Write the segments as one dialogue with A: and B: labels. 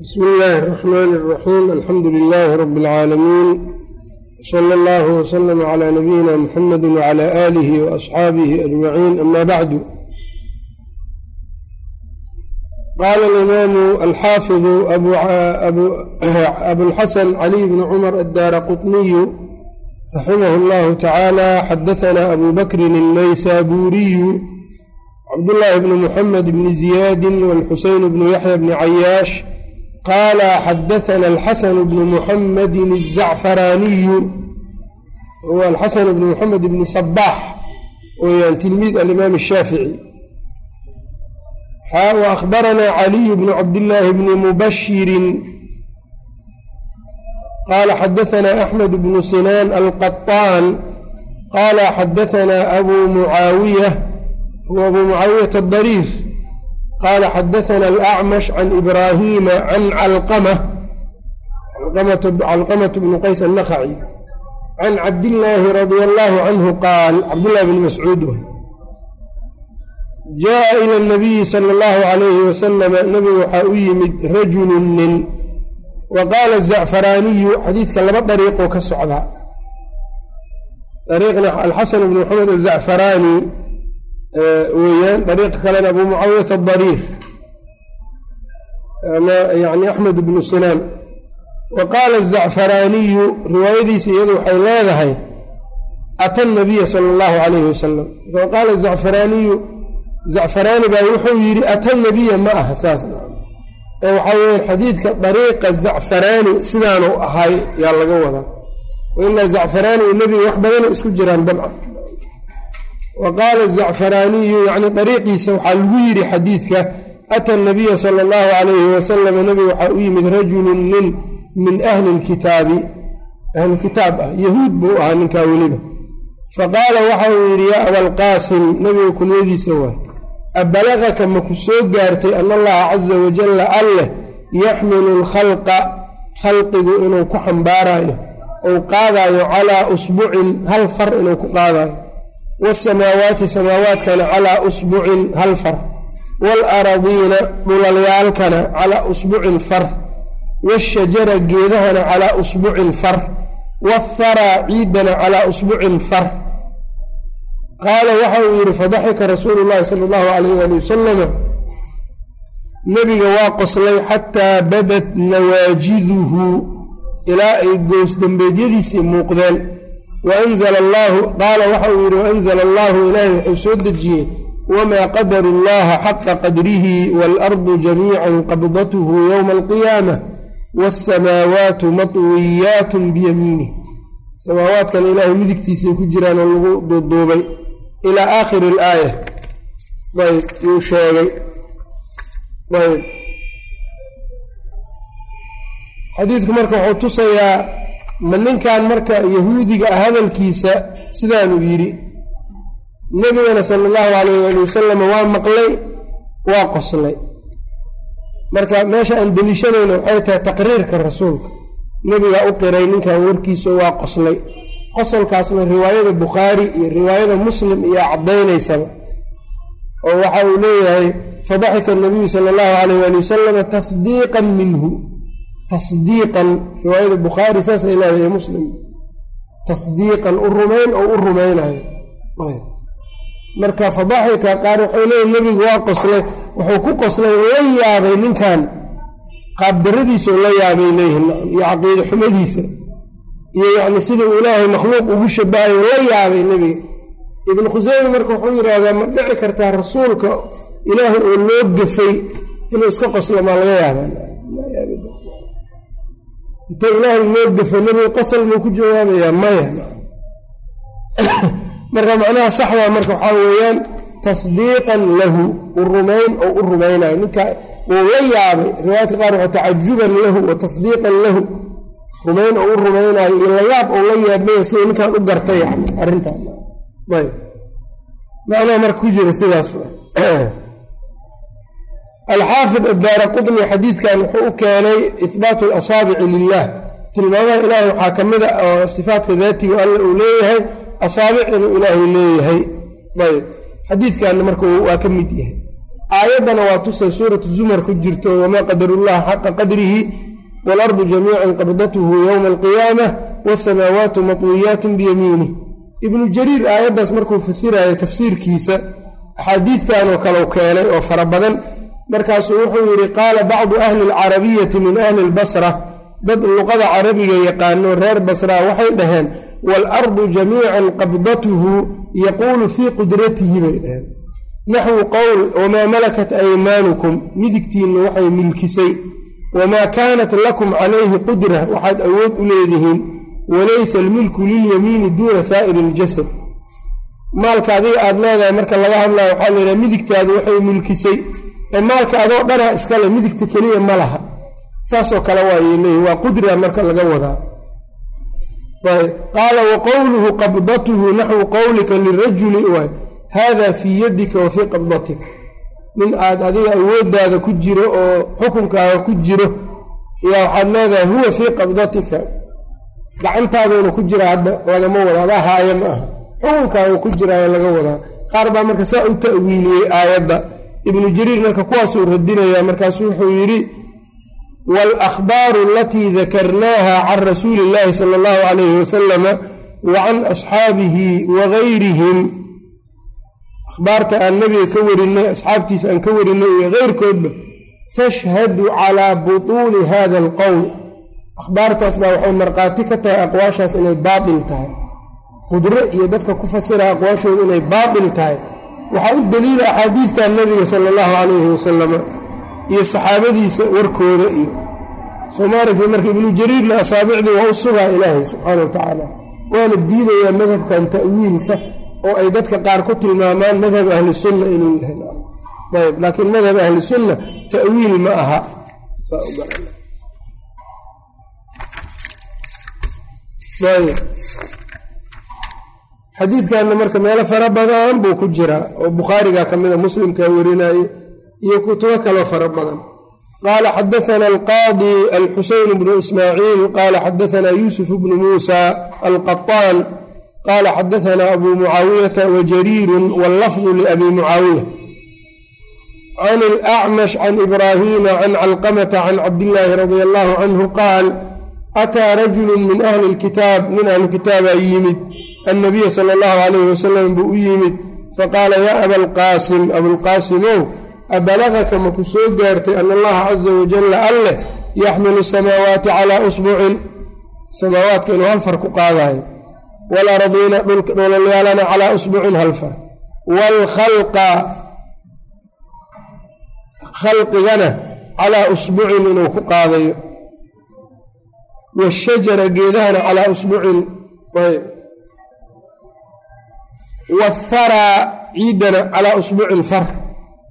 A: bsm illaahi الرaxmaan الraxiim alxamdu lilaahi rab اlcaalamiin slى اllah wslm clى nabiyina mxamedi wclى aalih وaصxaabihi ajmaciin ama bacdu qaala alimaamu alxaafiظu abulxasan caliy bn cumar addaara quطniyu raximah اllahu tacaala xadaثna abu bakrin الnaysaburiyu cabdالlahi bn mxamed bn ziyaadi wاlxuseyn bn yaxya bn cayaash qaala xadaثna alxasan bn muxamedi الzacfaraaniyu huwa alxasan bn muxamed bn sabaax weyaan tilmiid alimaam الshaafici وأخبرنا علي بن عبد الله بن مبشر قال حدثنا أحمد بن سنان القطان قال حدثنا أبو معاوية هو أبو معاوية الضرير qala xadaana alacmash can ibraahiima can calqamata bni qays annakhaci can cabdillaahi radi allaahu canhu qaal cabdillaahi bni mascuud jaa ila nabiyi sala allahu calayhi wasalama nabigu waxaa u yimid rajulun nin wa qaala azacfaraaniyu xadiidka laba dariiqoo ka socdaa dariiqna alxasan bni maxamed azacfaraani weeyaan dariiqa kalena abu mucaawiyat adariir ama yani axmed bnu sinaan wa qaala azacfaraaniyu riwaayadiisa iyadu waxay leedahay ata nabiya sala allahu calayhi wasalam wa qaala zacfaraaniyu zacfaraani baa wuxuu yidhi ata nabiya ma aha saas ee waxaa weyaan xadiidka dariiqa zacfaraani sidaanu ahay yaa laga wadaa. Wailaa zacfaraani iyo nebiga wax badana isku jiraan dabcan wa qaala zacfaraaniyu yacni dariiqiisa waxaa lagu yidhi xadiidka ata nabiya sala allahu calayhi wasalam nabiga waxaa u yimid rajulun nin min ahli lkitaabi ahlukitaab ah yahuud buu ahaa ninkaa weliba. Faqaala waxa uu yidhi yaa abalqaasim nabiga kunyadiisa waay abalaqaka ma ku soo gaartay an allaha caza wajalla alleh yaxmilu lkhalqa khalqigu inuu ku xambaarayo ou qaadaayo calaa usbucin hal far inuu ku qaadaayo waasamaawaati samaawaadkana calaa usbucin hal far waalaradiina dhulalyaalkana calaa usbucin far waashajara geedahana calaa usbucin far waatharaa ciidana calaa usbucin far qaala waxa uu yidhi fadaxika rasuulu llahi sala allahu calayh ali wasalama nebiga waa qoslay xataa badat nawaajiduhu ilaa ay goosdambeedyadiisii muuqdeen waanzala allaahu qaala waxa uu yidhi waanzala allaahu ilaahay wuxuu soo dejiyey wamaa qadaru llaha xaqa qadrihi waalardu jamiican qabdathu yowma alqiyaama waasamaawaatu matwiyaatun biyamiinih samaawaadkan ilaahay midigtiisay ku jiraan oo lagu duuduubay ilaa aakhiri alaaya ayb yuu sheegay ayb xadiidku marka wuxuu tusayaa ma ninkan marka yahuudiga ah hadalkiisa sidaanuu yidhi nebigana sala allahu calayh waali wasalam waa maqlay waa qoslay. Marka meesha aan deliishanayno waxay tahay taqriirka rasuulka. Nebigaa u qiray ninkan warkiisa waa qoslay. Qosolkaasna riwaayada bukhaari iyo riwaayada muslim iyo cadaynaysaba oo waxa uu leeyahay fadaxika nabiyu sala allahu calayh waali wasalama tasdiiqan minhu tasdiiqan riwaayada bukhaari saasay leedahay muslim. Tasdiiqan u rumayn oo u rumaynayo marka fadaxika qaar waxay leeyihiin nebigu waa qoslay wuxuu ku qoslay la yaabay ninkan. Qaabdaradiisao la yaabay leeyihiin iyo caqiide xumadiisa iyo yacni sida uu ilaahay makhluuq ugu shabahayo la yaabay nebiga ibnu khuseyme marka wuxuu yidhaahdaa ma dhici kartaa rasuulka ilaahay oo loo gafay inuu iska qoslo maa laga yaabaa inta ilaahay gafo nebiga qosol muu ku jawaabayaa maya. Marka macnaha saxdaa marka waxaa weeyaan tasdiiqan lahu u rumayn oo u rumaynayo ninka wuu la yaabay riwaayadka qaar waxaa tacajuban lahu wa tasdiiqan lahu rumayn oo u rumaynayo iyo layaab oo la yaabmaya siduu ninkan u gartay yani arrintaan ayb. Macnaha marka ku jira sidaas alxaafid addaara qudni xadiidkan wuxuu u keenay ihbaatu alasaabici lilah tilmaamaha ilaahay waxaa ka mid a oo sifaatka daatiga alla uu leeyahay asaabic inuu ilaahay leeyahay ayb xadiidkanna marka waa ka mid yahay aayaddana waa tusay suuratu zumar ku jirto wamaa qadarullaha xaqa qadrihi waalardu jamiican qabdatuhu yowma alqiyaamah wasamaawaatu matwiyaatun biyamiinih ibnu jariir aayaddaas markuu fasiraya tafsiirkiisa axaadiidtanoo kalau keenay oo fara badan markaasuu wuxuu yidhi qaala bacdu ahli alcarabiyati min ahli lbasra dad luqada carabiga yaqaano reer basraa waxay dhaheen waalardu jamiican qabdatuhu yaquulu fii qudratihi bay dhaheen. Naxwu qowl wamaa malakat aymaanukum midigtiinna waxay milkisay wamaa kaanat lakum calayhi qudra waxaad awood u leedihiin walaysa almilku lilyamiini duuna saa'iri iljasad maalka adiga aad leedahay marka laga hadlaya waxaa laydhaha midigtaadu waxay milkisay ee maalka adoo dhana iskale midigta keliya ma laha. Saasoo kale waayay leeyihi waa qudra marka laga wadaa. Qaala wa qabdatuhu naxwu qowlika lirajuli waay hada fii yadika wa fii qabdatika nin aad adiga awooddaada ku jiro oo xukunkaaga ku jiro yaa waxaad leedahay huwa fii qabdatika. Gacantaaduna ku jira hadda lagama wada adaa haaya ma aha. Xukunkaaga ku jiraayo laga wadaa. Qaar baa marka saa u ta'wiiliyey aayadda ibnu jariir marka kuwaasuu radinayaa markaasu wuxuu yidhi walakhbaaru alatii dakarnaaha can rasuuli illaahi sala allahu calayhi wasalama wa can asxaabihi wa gayrihim. Akhbaarta aan nabiga ka warinay asxaabtiisa aan ka warinay iyo keyrkoodba tashhadu calaa butuuli hada alqowl. Akhbaartaas baa waxay markhaati ka tahay aqwaashaas inay baatil tahay. Qudro iyo dadka ku fasira aqwaashooda inay baatil tahay waxaa u daliila axaadiidtan nabiga sala allahu calayhi wasalama iyo saxaabadiisa warkooda iyo soomaalikii marka ibnu jariirna asaabicdii waa u sugaa ilaahay subxaana wa tacaala waana diidayaa madhabkan ta'wiilka oo ay dadka qaar ku tilmaamaan madhab ahli sunna inuu yahay. Ayb laakiin madhab ahli sunna ta'wiil ma aha xadiidkanna marka meelo fara badan buu ku jiraa oo bukhaariga ka mida muslimkaa warinaye iyo kutubo kaloo fara badan. Qaala xadaana alqaadi alxuseyn bnu ismaaciil qaala xadaana yuusuf bnu muusa alqaطaan qaala xadaana abu mucaawiyata wajariiru wallafdu liabi mucaawiya. Can alacmash can ibraahiima can calqamata can cabdillaahi radi allahu canhu qaal ataa rajulu min ahli lkitaab min ahli kitaabaa yimid annabiya sala allahu calayhi wasalam buu u yimid faqaala yaa abalqaasim abulqaasimow abalagaka maku soo gaartay ana allaha caza wajalla alleh yaxmilu samaawaati calaa usbucin samaawaadka inuu hal far ku qaadayo waalardiina dhulalyaalana calaa usbucin hal far waalkhalqa khalqigana calaa usbucin inuu ku qaadayo washajara geedahana calaa ayb waharaa ciidana calaa usbucin far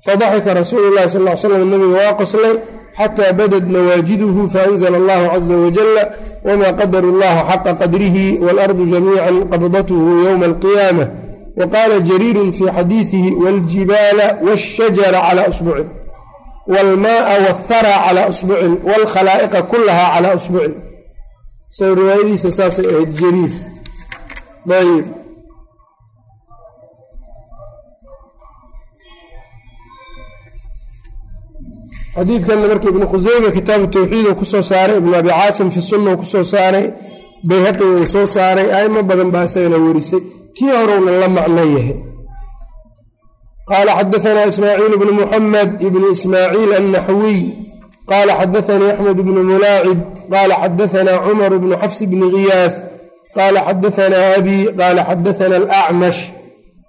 A: fadaxika rasuulu llahi sal l slam nabiga waa qoslay xataa badad nawaajiduhu faanzla allahu caza wajala wma qadaru llaha xaqa qadrihi waalardu jamiica qabdathu ywma alqiyaamah waqaala jariiru fi xadiidihi wاljibaala wاshajara calى usbucin wاlmaaa wاthara calى usbucin wاlkhalaa'iqa kulaha calى usbucin sa riwaayadiisa saasay ahayd jariir Xadiidkanna marka ibnu khuseyme kitaabu tawxiid uu ku soo saaray ibnu abi caasim fi sunna uu ku soo saaray bayhaqi uu soo saaray aimo badan baa isagana werisay kii horowna la macno yahay. Qaala xadaanaa ismaaciil bnu muxamed ibnu ismaaciil annaxwiy qaala xadaanii axmed bnu mulaacib qaala xadaanaa cumar bnu xafs bni giyaaf qaala xadaanaa abi qaala xadaana alacmash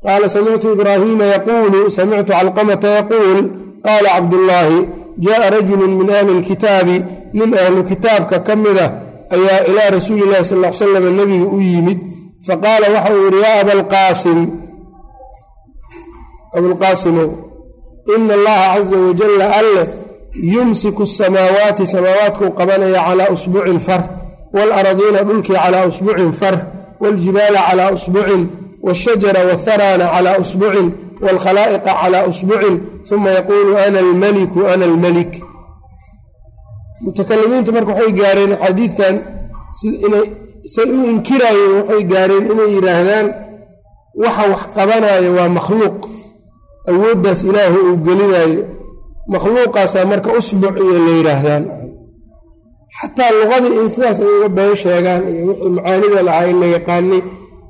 A: qaala samictu ibraahiima yaquulu samictu calqamata yaquul. Qaala cabdullaahi jaaa rajulu min ahli kitaabi nin ahlu kitaabka ka mida ah, ayaa ilaa rasuulilahi sal salam nebiga u yimid faqaala waxa uu yihi yaa abalqaasim abulqaasimow ina allaha caza wajalla alle yumsiku asamaawaati samaawaadkuu qabanaya calaa usbucin far waalaradiina dhulkii calaa usbucin far waaljibaala calaa usbucin washajara watharaana calaa usbucin waalkhalaa'iqa calaa usbucin uma yaquulu ana almaliku ana almalik mutakalimiinta marka waxay gaareen xadiidkan say u inkiraayeen waxay gaareen inay yidhaahdaan waxa wax qabanaayo waa makhluuq awooddaas ilaahay uu gelinaayo makhluuqaasaa marka usbuc iyo la yidhaahdaan xataa luqadii in sidaas ay uga been sheegaan iyo wixii macaanida lahaa in la yaqaanay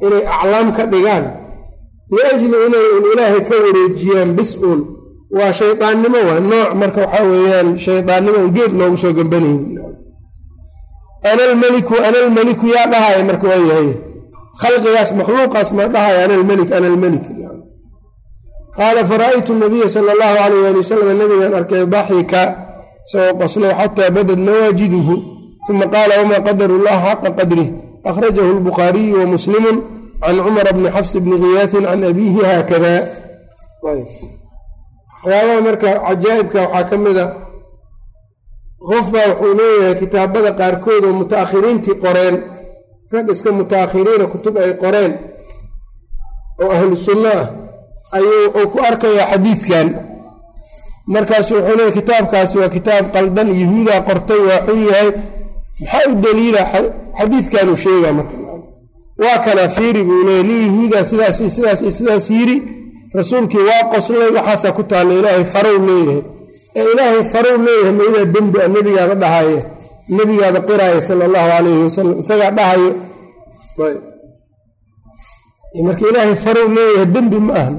A: inay aclaam ka dhigaan. Liajli inay un ilaahay ka wareejiyaan bis uun waa shaydaannimo waa nooc. Marka waxaa weeyaan shaydaannimo un geed loogu soo gambanayni ana almeliku yaa dhahaya marka waa yahay. Khalqigaas makhluuqaas ma dhahaya ana almelik qaala fara'aytu nabiya sala allahu alayh ali wasalam nabigan arkay daxika isagoo qoslay xataa badad nawaajiduhu uma qaala wamaa qadaru llah xaqa qadrih akhrajahu lbukhaariyu wa muslimu can cumara bni xafs bni khiyaasin can abiihi haakada waxyaabaha marka cajaa'ibka waxaa ka mid a qof baa wuxuu leeyahay kitaabada qaarkood oo mutaakhiriintii qoreen rag iska mutaakhiriina kutub ay qoreen oo ahlu sunno ah ayuu wuxuu ku arkayaa xadiidkan markaasu wuxuu leeyahy kitaabkaasi waa kitaab qaldan yahuudaa qortay maxaa u daliila xadiidkanuu sheegaa marka. Waa kana fiiri buu leeyay nin yahuudaa sidaas iyo sidaas iyo sidaas yiri rasuulkii waa qoslay waxaasaa ku taalla ilaahay farow leeyahay. Ee ilaahay farow leeyahay maydaa dembi a nebigaaba dhahaye nebigaaba qiraaya sala allahu calayhi wasalam isagaa dhahayo. Marka ilaahay farow leeyahay dembi ma aha.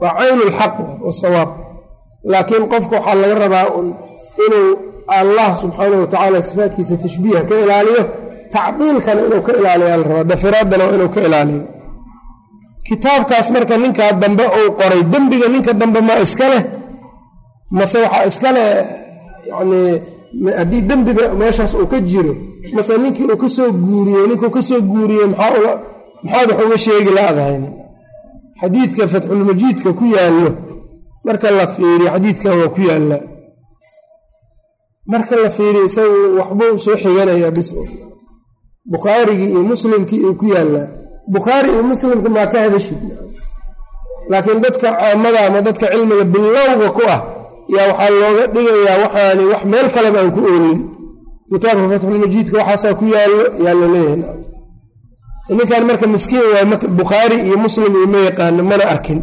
A: Waa caynu lxaq wasawaab laakiin qofka waxaa laga rabaa inuu allah subxaanahu watacaala sifaadkiisa tashbiiha ka ilaaliyo tacdiilkana inuu ka ilaaliya la rabaa dafiraaddana waa inuu ka ilaaliyo. Kitaabkaas marka ninkaa dambe uu qoray dembiga ninka dambe ma iska leh mase waxaa iska leh yacnii haddii dembiga meeshaas uu ka jiro mase ninkii uu ka soo guuriyey ninkuu ka soo guuriyey maxaa maxaad wax uga sheegi la-dahayn xadiidka fatxulmajiidka ku yaallo marka la fiiriyo xadiidkan waa ku yaallaa marka la fiiriyo isagu waxbuu soo xiganayaa bis. Bukhaarigii iyo muslimkii uu ku yaallaa. Bukhaari iyo muslimka maa ka hadashid. Laakiin dadka caamada ama dadka cilmiga bilowga ku ah yaa waxaa looga dhigayaa waxaani wax meel kaleba aan ku oolin. Kitaabka fatxulmajiidka waxaasaa ku yaallo yaa la leeyahay. Ninkan marka miskiin waa bukhaari iyo muslim iyo ma yaqaano mana arkin.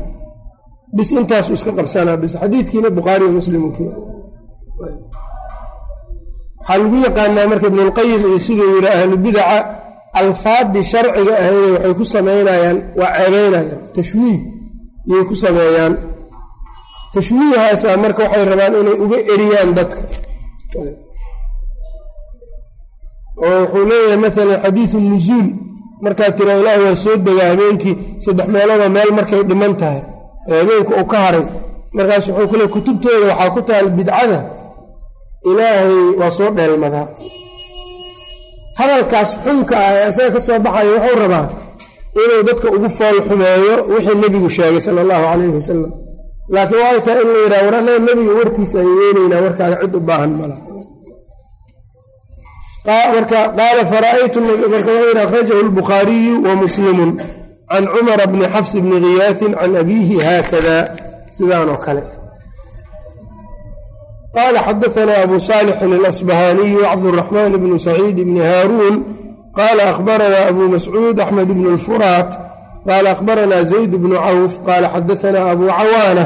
A: Bis intaasu iska qabsanaa bis. Xadiidkiina bukhaari iyo muslim ku waxaa lagu yaqaanaa marka ibnulqayim iyo siduu yidhi ahlubidaca alfaadii sharciga ahayde waxay ku samaynayaan waa ceebeynayaan tashwiih iyay ku sameeyaan. Tashwiihaasa marka waxay rabaan inay uga eriyaan dadka. Oo wuxuu leeyahay maalan xadiidu nuzuul markaa tira ilaahi waa soo degaa habeenkii saddex meeloodoo meel markay dhiman tahay ee habeenku uu ka haray. Markaas wuxuu ku leey kutubtooda waxaa ku taal bidcada ilaahay waa soo dheelmadaa. Hadalkaas xunka ah ee isaga ka soo baxaya wuxuu rabaa inuu dadka ugu fool xumeeyo wixii nebigu sheegay sala allahu calayhi wasalam laakiin waxay tahay in la yidhaha war nebiga warkiisa ay weynaynaa warkaaga cid u baahan mala. Marka qaala fara'aytu marka wuxuu yidhi akhrajahu lbukhaariyu wa muslimun can cumara bni xafs bni khiyaasin can abiihi haakada. Sidaan oo kale qaala xadaanaa abu saalixin alasbahaaniyu cabduraxmaan bnu saciid bni haaruun qaala akhbaranaa abu mascuud axmed bnu lfuraat qaala akhbaranaa zayd bnu cawf qaala xadaanaa abu cawaana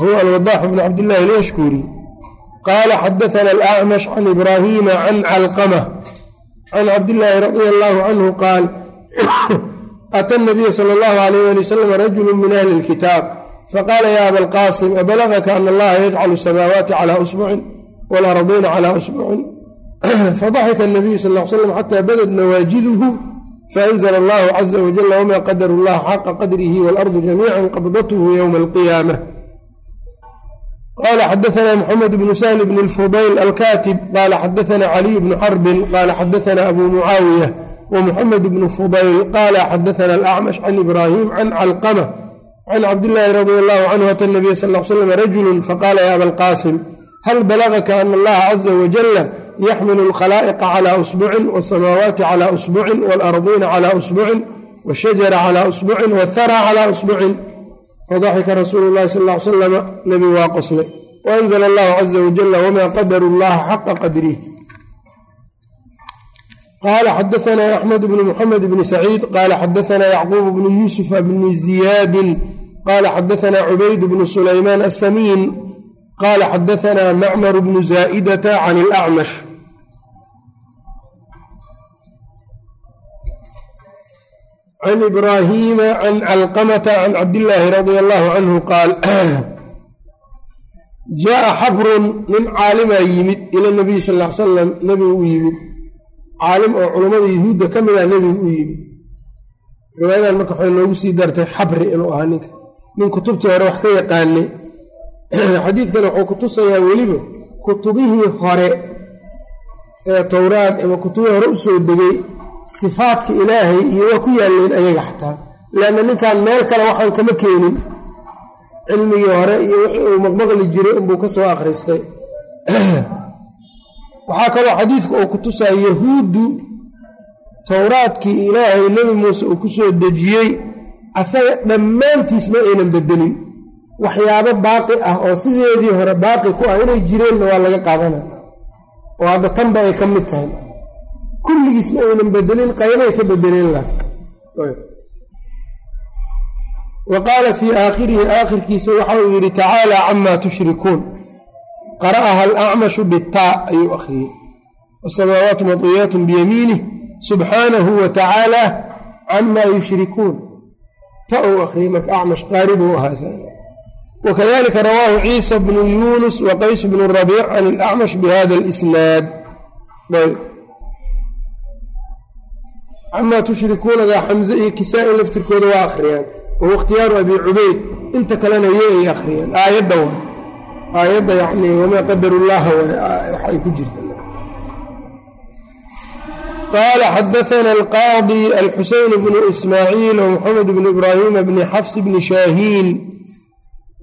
A: huwa alwadaax bnu cabdillahi alyashkuri qaala xadaana alacmash can ibraahiima can calqama can cabdillaahi radia allaahu canhu qaal ata nabiya sala allahu alayh ali wasalam rajulu min ahli lkitaab faqaala ya aba alqaasim abalagaka ana allaha yajcalu samaawaati calaa usbucin waalardiina calaa usbucin fadaxika anabiyu sal l slam xata badad nawaajiduhu faanzla allahu caza wajala wma qadaru llaha xaqa qadrihi waalardu jamiica qabdathu ywma alqiyaama qala xadaana mxamed bnu sahl bn lfudayl alkatib qala xadaana caliy bnu xarbin qala xadaana abu mucaawiya wmuxamed bnu fudayl qala xadaana alacmash can ibrahim can calqama can cabdillaahi radi allahu canhu ata nabiya sal l slam rajulu faqala ya aba alqasim hal balagaka ana allaha caza wajala yaxmilu alkhalaa'iqa cala usbucin wاsamaawaati cala usbucin waalardiina cala usbucin washajara cala usbucin wاthara cala usbucin fadaxika rasuulu llahi sal l salama nebi waa qoslay waanzla allahu caza wajala wma qadaru llaha xaqa qadrih qala xadaana axmed bnu muxamed bni saciid qala xadaana yacquub bnu yuusufa bni ziyaadin qala xadaana cubayd bnu sulaymaan asamiin qala xadaana macmar bnu zaa'idata can ilacmash can ibraahiima can calqamata can cabdillaahi radia allahu canhu qaal jaaa xabrun nin caalimaa yimid ila nabiy sal l salam nebigu u yimid caalim oo culammada yahuudda ka mida nebigu u yimid riwaayadan marka waxay noogu sii dartay xabri inuu ahaa ninka nin kutubtii hore wax ka yaqaanay. Xadiidkan wuxuu ku tusayaa weliba kutubihii hore ee towraad ama kutubihii hore u soo degay sifaadka ilaahay iyo waa ku yaalleen ayaga xataa. Leanna ninkan meel kale waxaan kama keenin. Cilmigii hore iyo wixii uu maqmaqli jiray unbuu ka soo akhristay waxaa kaloo xadiidku uu ku tusaa yahuuddu towraadkii ilaahay nebi muuse uu ku soo dejiyey asaga dhammaantiis ma aynan bedelin. Waxyaabo baaqi ah oo sideedii hore baaqi ku ah inay jireenna waa laga qaadanaya oo hadda tanba ay ka mid tahay. Kulligiis ma aynan bedelin qaybay ka bedeleen la wa qaala fii aakhirihi aakhirkiisa waxa uu yidhi tacaalaa camaa tushrikuun. Qara'aha alacmashu bitaa ayuu akhriyey. Wasamaawaatu madwiyaatun biyamiinih subxaanahu wa tacaala camaa yushrikuun ta uu akhriyey marka acmash qaari buu ahaa wakadalika rawaahu ciisa bnu yuunus wa qays bnu rabiic can alacmash bihada alisnaad. Camaa tushrikuunadaa xamze iyo kisaa-i laftirkooda waa akhriyaan. Wahuwa abi cubayd. Inta kalena yo ay akhriyaan aayadda wa aayadda yani wamaa qadaru llaha waxay ku jirta qaala xadaana alqaadi alxuseyn bnu ismaaciil wmaxamed bnu ibraahima bni xafs bni shaahiin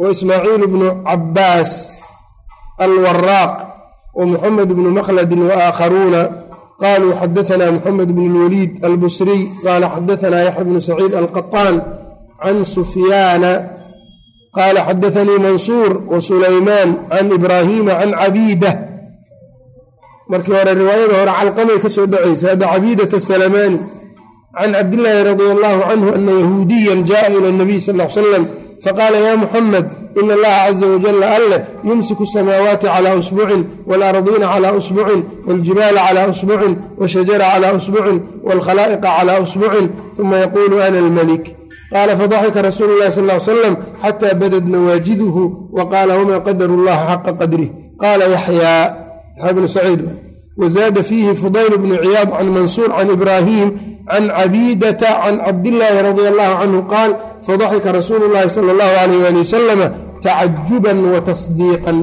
A: waismaaciil bnu cabaas alwaraaq wmuxamed bnu makladin waakharuuna qaluu xadaana mxamed bn اlwaliid albusriy qaala xadaana yaxya bnu saciid alqaطaan can sufyaana qaala xadaanii mansuur wasulaymaan can ibraahiima can cabiida markii hore riwaayada hore calqamay ka soo dhacaysa hadda cabiidata salamaani can cabdillaahi radia allahu canhu ana yahuudiyan jaaa ila nabiy sal l salam faqaala ya muxamed in allaha caza wajalla alleh yumsiku asamaawaati calaa usbucin waalardiina calaa usbucin waljibaala calaa usbucin washajara calaa usbucin waalkhalaa'iqa calaa usbucin uma yaquulu ana almalik. Qaala fadaxika rasuulu lahi sal salam xataa badad nawaajiduhu wa qaala wamaa qadaru llaha xaqa qadrih? Qaala yaxyaa bnu saciid wazaada fiihi fudayl bnu ciyaad can mansuur can ibraahim can cabiidata can cabdillaahi radi allahu canhu qaal fadaxika rasuulu llahi sala allahu alayh ali wasalama tacajuban wa tasdiiqan.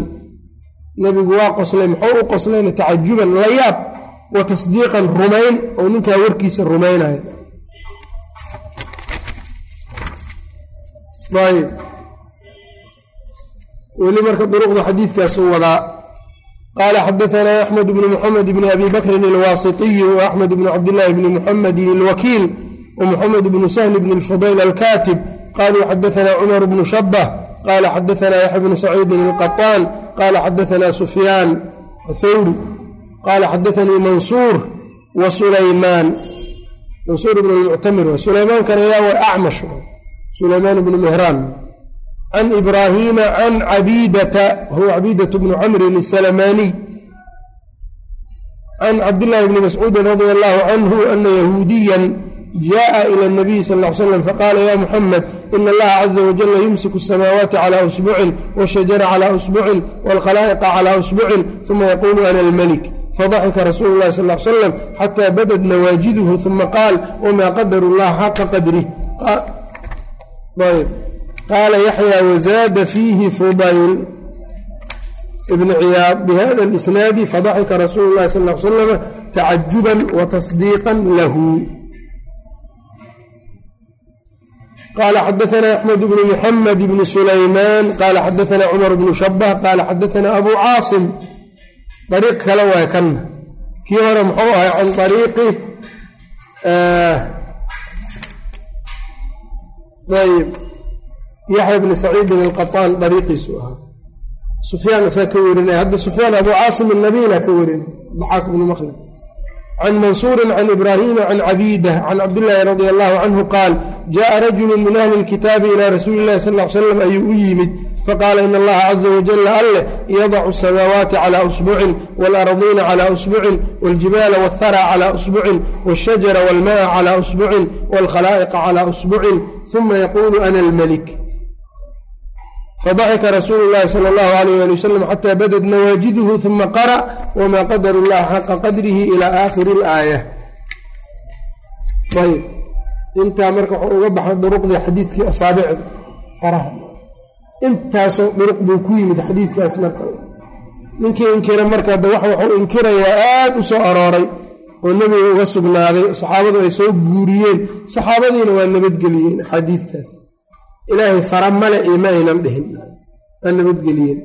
A: Nebigu waa qoslay muxuu u qoslayna tacajuban la yaab wa tasdiiqan rumayn oo ninkaa warkiisa rumaynayo weli marka duruqda xadiidkaasu wadaa qaala xadaanaa axmed bnu muxamed bni abi bakrin alwaasitiyu wa axmed bnu cabdillaahi bni muxamedin alwakiil wmuxamed bnu sahli bni lfudayl alkaatib qaluu xadaanaa cumar bnu shabah qala xadaanaa yaxya bnu saciidin alqaطaan qala xadaanaa sufyaan athawri qaala xadaanii mansuur wa sulaymaan mansuur bn lmuctamir sulaymaankan ayaa wa acmash sulaymaan bnu mehraan can ibraahiima can cabiidata wahuwa cabiidat bnu camrin asalamaaniy can cabdillaahi bni mascuudin radi allahu canhu ana yahuudiyan jaءa ilى الnabiy sal ا slam faqaala ya muxamed in allaha caza wajala yumsiku الsamaawaati calى usbucin washajara calى usbucin wاlkhalaa'iqa calى usbucin uma yaqulu ana almalik fadaxika rasuulu اlahi sal slam xata badad nawaajiduhu uma qaal wma qadaru اllaha xaqa qadrih qaala yaxya wazaada fiihi fudayl ibn ciyaad bihada اlisnaadi fadaxika rasuulu اlahi sal slam tacajuban watasdiiqa lahu qala xadaana axmed bnu muxamed bni sulaymaan qaala xadaana cumar bnu shabah qaala xadaana abu caasim ariiq kale waay kanna kii hore muxuu ahay can ariiqi ayb yaxya bni saciidin alqaطaan ariiqiisu ahaa sufyaan isaa ka warinaya hadda sufyaan abu caasim anabila ka warinay daxaak bnu maqlad can mansuuri can ibraahima can cabiidah can cabdillaahi radi allahu canhu qaal jaءa rajulu min ahli اlkitaabi ilaa rasuuli اllahi sal l slam ayuu u yimid faqaala in allaha caza wajala alleh yadacu asamaawaati cala usbucin waalardiina cala usbucin wاljibaala wاthara cala usbucin wاshajara wاlmaa cala usbucin wاlkhalaa'iqa cala usbucin uma yaquulu ana almalik fadaxika rasuulu llahi sala allahu alayh ali wasalam xataa badad nawaajiduhu uma qara wma qadaru llaha xaqa qadrihi ila aakhiri اlaaya ayb intaa marka wuxuu uga baxay duruqdii xadiidkii asaabicda faraha intaasoo duruq buu ku yimid xadiidkaas marka ninkii inkira marka de wax wuxuu inkirayaa aad u soo arooray oo nebiga uga sugnaaday saxaabadu ay soo guuriyeen saxaabadiina waa nabadgeliyeen axaadiidtaas ilaahay fara male iyo ma aynan dhihin. Waa nabadgeliyeen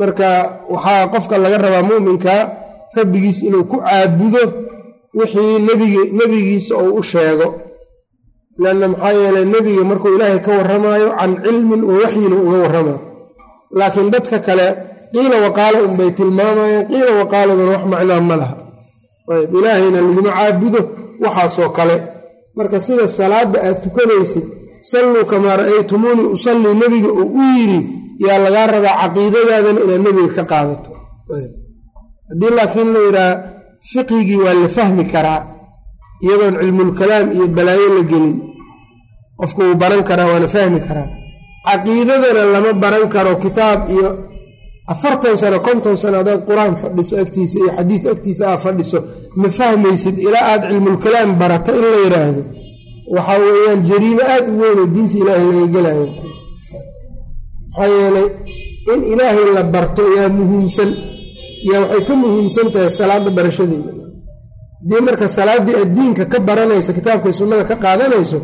A: marka waxaa qofka laga rabaa mu'minka rabbigiis inuu ku caabudo wixii nbigi nebigiisa uu u sheego. Lanna maxaa yeeley nebiga markuu ilaahay ka warramaayo can cilmin wa waxyina uga warramayo laakiin dadka kale qiila waqaalo unbay tilmaamayeen qiila waqaaladuna wax macnaa ma laha. Ayb ilaahayna laguma caabudo waxaasoo kale. Marka sida salaadda aad tukanaysid salluu kamaa ra'aytumuunii usallii nebiga uu u yidhi yaa lagaa rabaa caqiidadaadana inaad nebiga ka qaadato. Haddii laakiin la yidhaha fiqhigii waa la fahmi karaa iyadoon cilmulkalaam iyo balaayo la gelin qofku wuu baran karaa waana fahmi karaa. Caqiidadana lama baran karo kitaab iyo afartan sano konton sano hadaad qur'aan fadhiso agtiisa iyo xadiid agtiisa aad fadhiso ma fahmaysid ilaa aad cilmulkalaam barato in la yidhaahdo waxaa weeyaan jariimo aad u weyn oo diinta ilaahay laga gelayo. Maxaa yeelay in ilaahay la barto yaa muhiimsan yaa waxay ka muhiimsan tahay salaadda barashadeeda haddii marka salaaddii addiinka ka baranaysa kitaabkay sunnada ka qaadanayso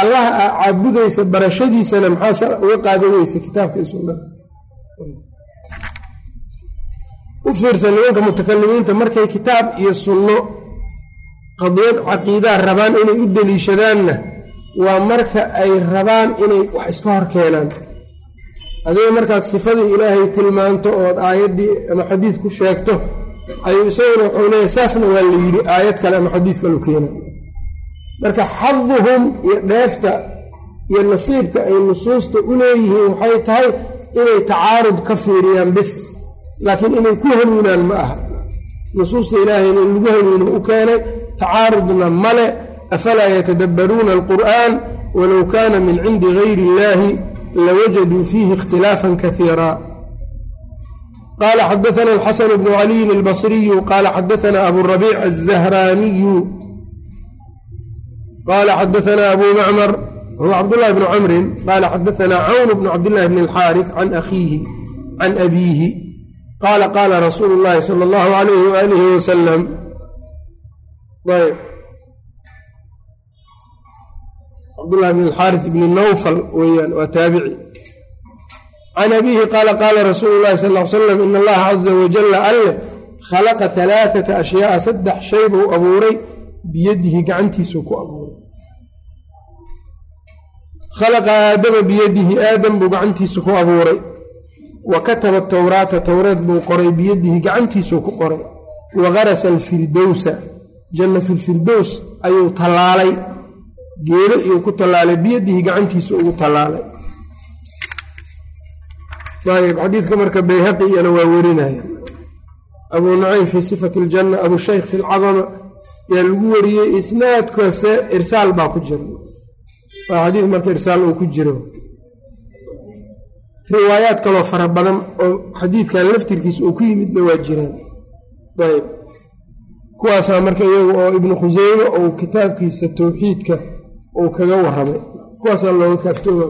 A: allaha aa caabudaysa barashadiisana maxaa uga qaadan weysa kitaabka sunnada? U fiirsan nimanka mutakalimiinta markay kitaab iyo sunno qadiyad caqiidaa rabaan inay u deliishadaanna waa marka ay rabaan inay wax iska hor keenaan. Adiga markaad sifadii ilaahay tilmaanto ood aayaddii ama xadiid ku sheegto ayuu isaguna wuxuu leeyahy saasna waa la yidhi aayad kale ama xadiid kalu keena marka xaduhum iyo dheefta iyo nasiibka ay nusuusta u leeyihiin waxay tahay inay tacaarud ka fiiriyaan bis laakiin inay ku hanuunaan ma aha. Nusuusta ilaahayna lagu hanuuno u keenay tacaarudna male afalaa yatadabbaruuna alqur'aan walow kaana min cindi gayri illaahi lawajaduu fiihi ikhtilaafan kaiira qaala xadaana alxasan bnu caliyin albasriyu qaala xadaana aburabiic azahraaniyu qaala xadaana abu macmar huwa cabdullahi bnu camrin qaala xadaana cawn bnu cabdillahi bni alxaarif can akhiihi can abiihi qaala qaala rasuulu llaahi sala allahu alayhi waalihi wasalam ayb cabdullahi bn alxaaris bni nawfal weeyaan waa taabici. Can abiihi qaala qaala rasuulu llahi sal l slam in allaha caza wajalla alleh khalaqa alaaata ashyaaa saddex shay buu abuuray biyadihi gacantiisuu ku abuuray. Khalaqa aadama biyadihi aadam buu gacantiisa ku abuuray. Wa kataba towraata towreed buu qoray biyadihi gacantiisuu ku qoray. Wa garasa alfirdowsa jannatulfirdows ayuu tallaalay. Geelo iyuu ku tallaalay. Biyadihi gacantiisa ugu tallaalay. Ayb xadiidka marka bayhaqi iyana waa werinaya abuu nucaym fii sifati aljanna abushaykh fi lcadama yaa lagu wariyey isnaadkaase irsaal baa ku jira. Waa xadiid marka irsaal uu ku jiro. Riwaayaad kaloo fara badan oo xadiidkan laftirkiisa uu ku yimidna waa jiraan. Ayb kuwaasaa marka iyagu oo ibnu khuseyme ou kitaabkiisa towxiidka uu kaga waramay kuwaasaa looga kaaftooma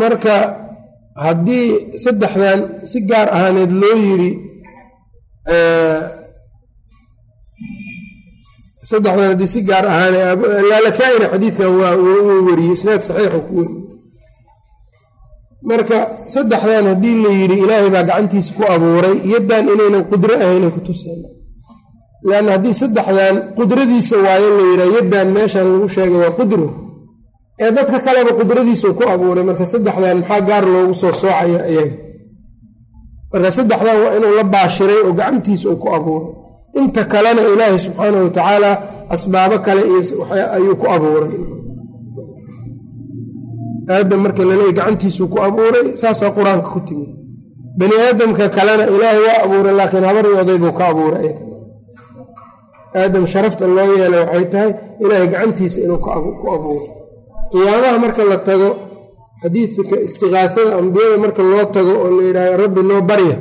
A: marka. Haddii saddexdan si gaar ahaaneed loo yiri saddexdan haddii si gaar ahaane laalakaa'ina xadiidkan waa wuu weriyey isnaad saxiixu ku weriyey marka saddexdan haddii la yidhi ilaahay baa gacantiisa ku abuuray yaddan inaynan qudro ahaynay ku tuseen leanna haddii saddexdan qudradiisa waayo la yidhaha yaddan meeshan lagu sheegay waa qudro. Ee dadka kaleba qudradiisuu ku abuuray marka saddexdan maxaa gaar loogu soo soocaya iyaga? Marka saddexdan waa inuu la baashiray oo gacantiisa uu ku abuuray. Inta kalena ilaahay subxaana wa tacaala asbaabo kale ayuu ku abuuray aadam marka laleey gacantiisuu ku abuuray saasaa qur'aanka ku timid bani aadamka kalena ilaahay waa abuuray laakiin habaryooday buu ka abuuray aadam sharafta loo yeelay waxay tahay ilaahay gacantiisa inuu ku abuuray. Qiyaamaha marka la tago xadiidka istiqaafada ambiyada marka loo tago oo la yidhahdo rabbi noo barya.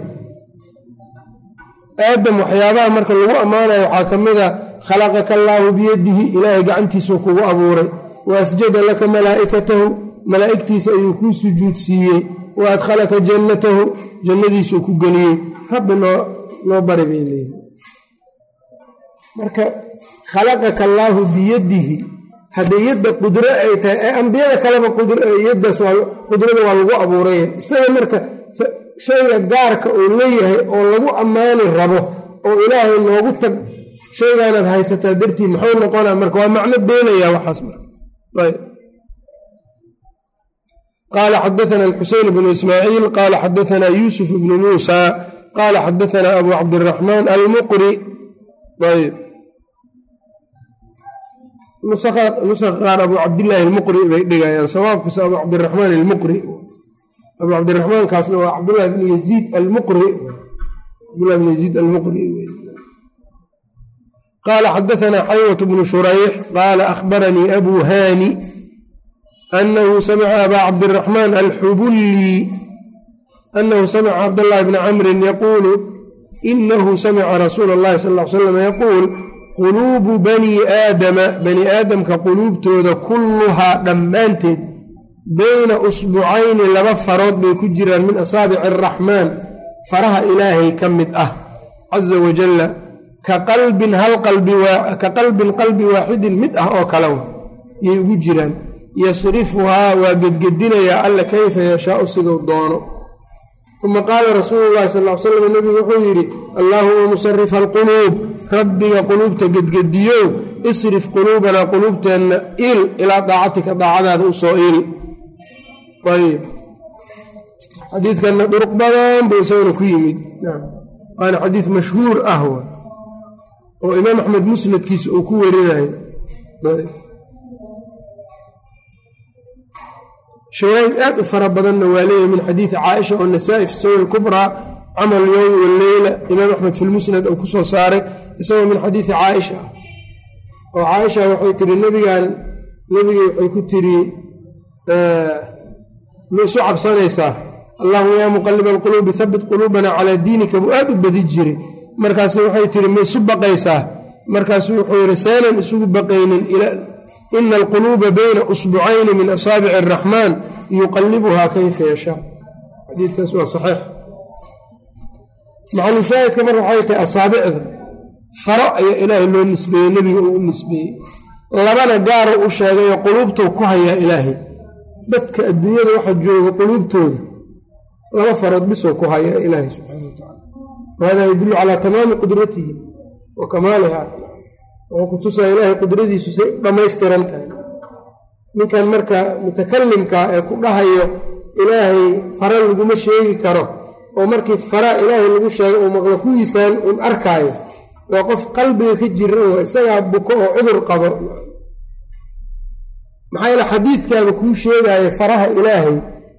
A: Aadam waxyaabaha marka lagu ammaanayo waxaa ka mid a khalaqaka allaahu biyadihi ilaahay gacantiisuu kugu abuuray. Wa asjada laka malaa'ikatahu malaa'igtiisa ayuu kuu sujuudsiiyey wa adkhalaka jannatahu jannadiisuu ku geliyey. Rabbi noo bari bay leeyihi marka khalaqaka allaahu biyadihi. Haddii yadda qudro ay tahay ee ambiyada kaleba yaddaas qudrada waa lagu abuuray. Isaga marka shayga gaarka uu leeyahay oo lagu ammaani rabo oo ilaahay noogu tag shaygaanaad haysataa dartii muxuu noqonaa? Marka waa macno beenaya waxaas marka qaala xadaana alxuseyn bnu ismaaciil qaala xadaana yuusuf bnu muusa qaala xadaana abu cabdiraxmaan almuqri ayb nusa qaar abu cabdillaahi almuqri bay dhigayaan sawaabkiisa abu cabdiraxmaan almuqri abu cabdiraxmaankaasna waa cabdulahi bn yaziid almuqri cabdulahi bn yaziid almuqri qaala xadaanaa xaywat bnu shurayx qaala akhbaranii abu haani anahu samica abaa cabdiraxmaan alxubulli anahu samica cabdاllahi bni camrin yaquulu inahu samica rasuula اllahi sal l slam yaquul quluubu bani aadama bani aadamka quluubtooda kulluhaa dhammaanteed bayna usbucayni laba farood bay ku jiraan min asaabici araxmaan faraha ilaahay ka mid ah caza wajalla ka qalbin hal ka qalbin qalbi waaxidin mid ah oo kale yay ugu jiraan yasrifuhaa waa gedgedinayaa alla kayfa yashaau siduu doono. Uma qaala rasuulu llahi sal l slam nebigu wuxuu yidhi allaahuma musarifa alquluub rabbiga quluubta gedgediyow isrif quluubanaa quluubteenna il ilaa daacatika daacadaada u soo il. Ayb xadiidkanna duruq badan buu isagana ku yimid. Waana xadiid mashhuur ah oo imaam axmed musnadkiisa uu ku werinayo shawaahid aad u fara badanna waa leeyahy min xadiidi caaisha oo nasaa-i fi sawi lkubraa camal yowmi waleyla imaam axmed fi lmusnad uu ku soo saaray isagoo min xadiidi caaisha. Oo caaisha waxay tiri nebigan nebigii waxay ku tiri ma isu cabsanaysaa? Allahuma yaa muqaliba alquluubi habit quluubana calaa diinika buu aad u badi jiray. Markaasu waxay tiri ma isu baqaysaa? Markaasuu wuxuu yidhi seenan isugu baqaynin ina alquluuba bayna usbucayni min asaabici araxmaan yuqalibuhaa kayfa yashaa xadiidkaas waa saxiix maxalushaahidka marka waxay tahay asaabicda faro ayaa ilaahay loo nisbeeyey nebiga uu u nisbeeyey labana gaaro u sheegayoo quluubtuu ku hayaa ilaahay dadka adduunyada waxa jooga quluubtooda laba farood bisoo ku hayaa ilaahay subxaana wa tacala wahada yadullu calaa tamaami qudratihi wa kamaaliha wuxuu ku tusaa ilaahay qudradiisu say dhammaystiran tahay. Ninkan marka mutakalimkaa ee ku dhahayo ilaahay fara laguma sheegi karo oo markii faraa ilaahay lagu sheegay uu maqlo kuwiisaan un arkaayo waa qof qalbiga ka jiran waa isagaa buko oo cudur qabo. Maxaa yeele xadiidkaaba kuu sheegaayo faraha ilaahay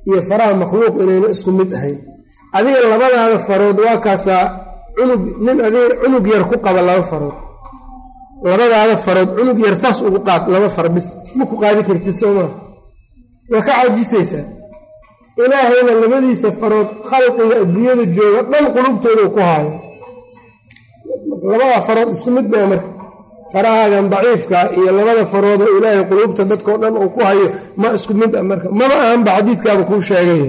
A: iyo faraha makhluuq inayna isku mid ahayn. Adiga labadaada farood waa kaasaa cunug nin adiga cunug yar ku qaba laba farood labadaada farood cunug yar saas ugu qaad laba far bis ma ku qaadi kartid soomaa waa ka cajisaysaa ilaahayna labadiisa farood khalqiga adduunyada jooga dhan qulubtooda ku haayo labadaa farood isku mid baa marka farahaagan daciifka iyo labada faroodoo ilaahay quluubta dadkao dhan uu ku hayo ma isku mid ah marka. Maba ahanba xadiidkaaba kuu sheegay.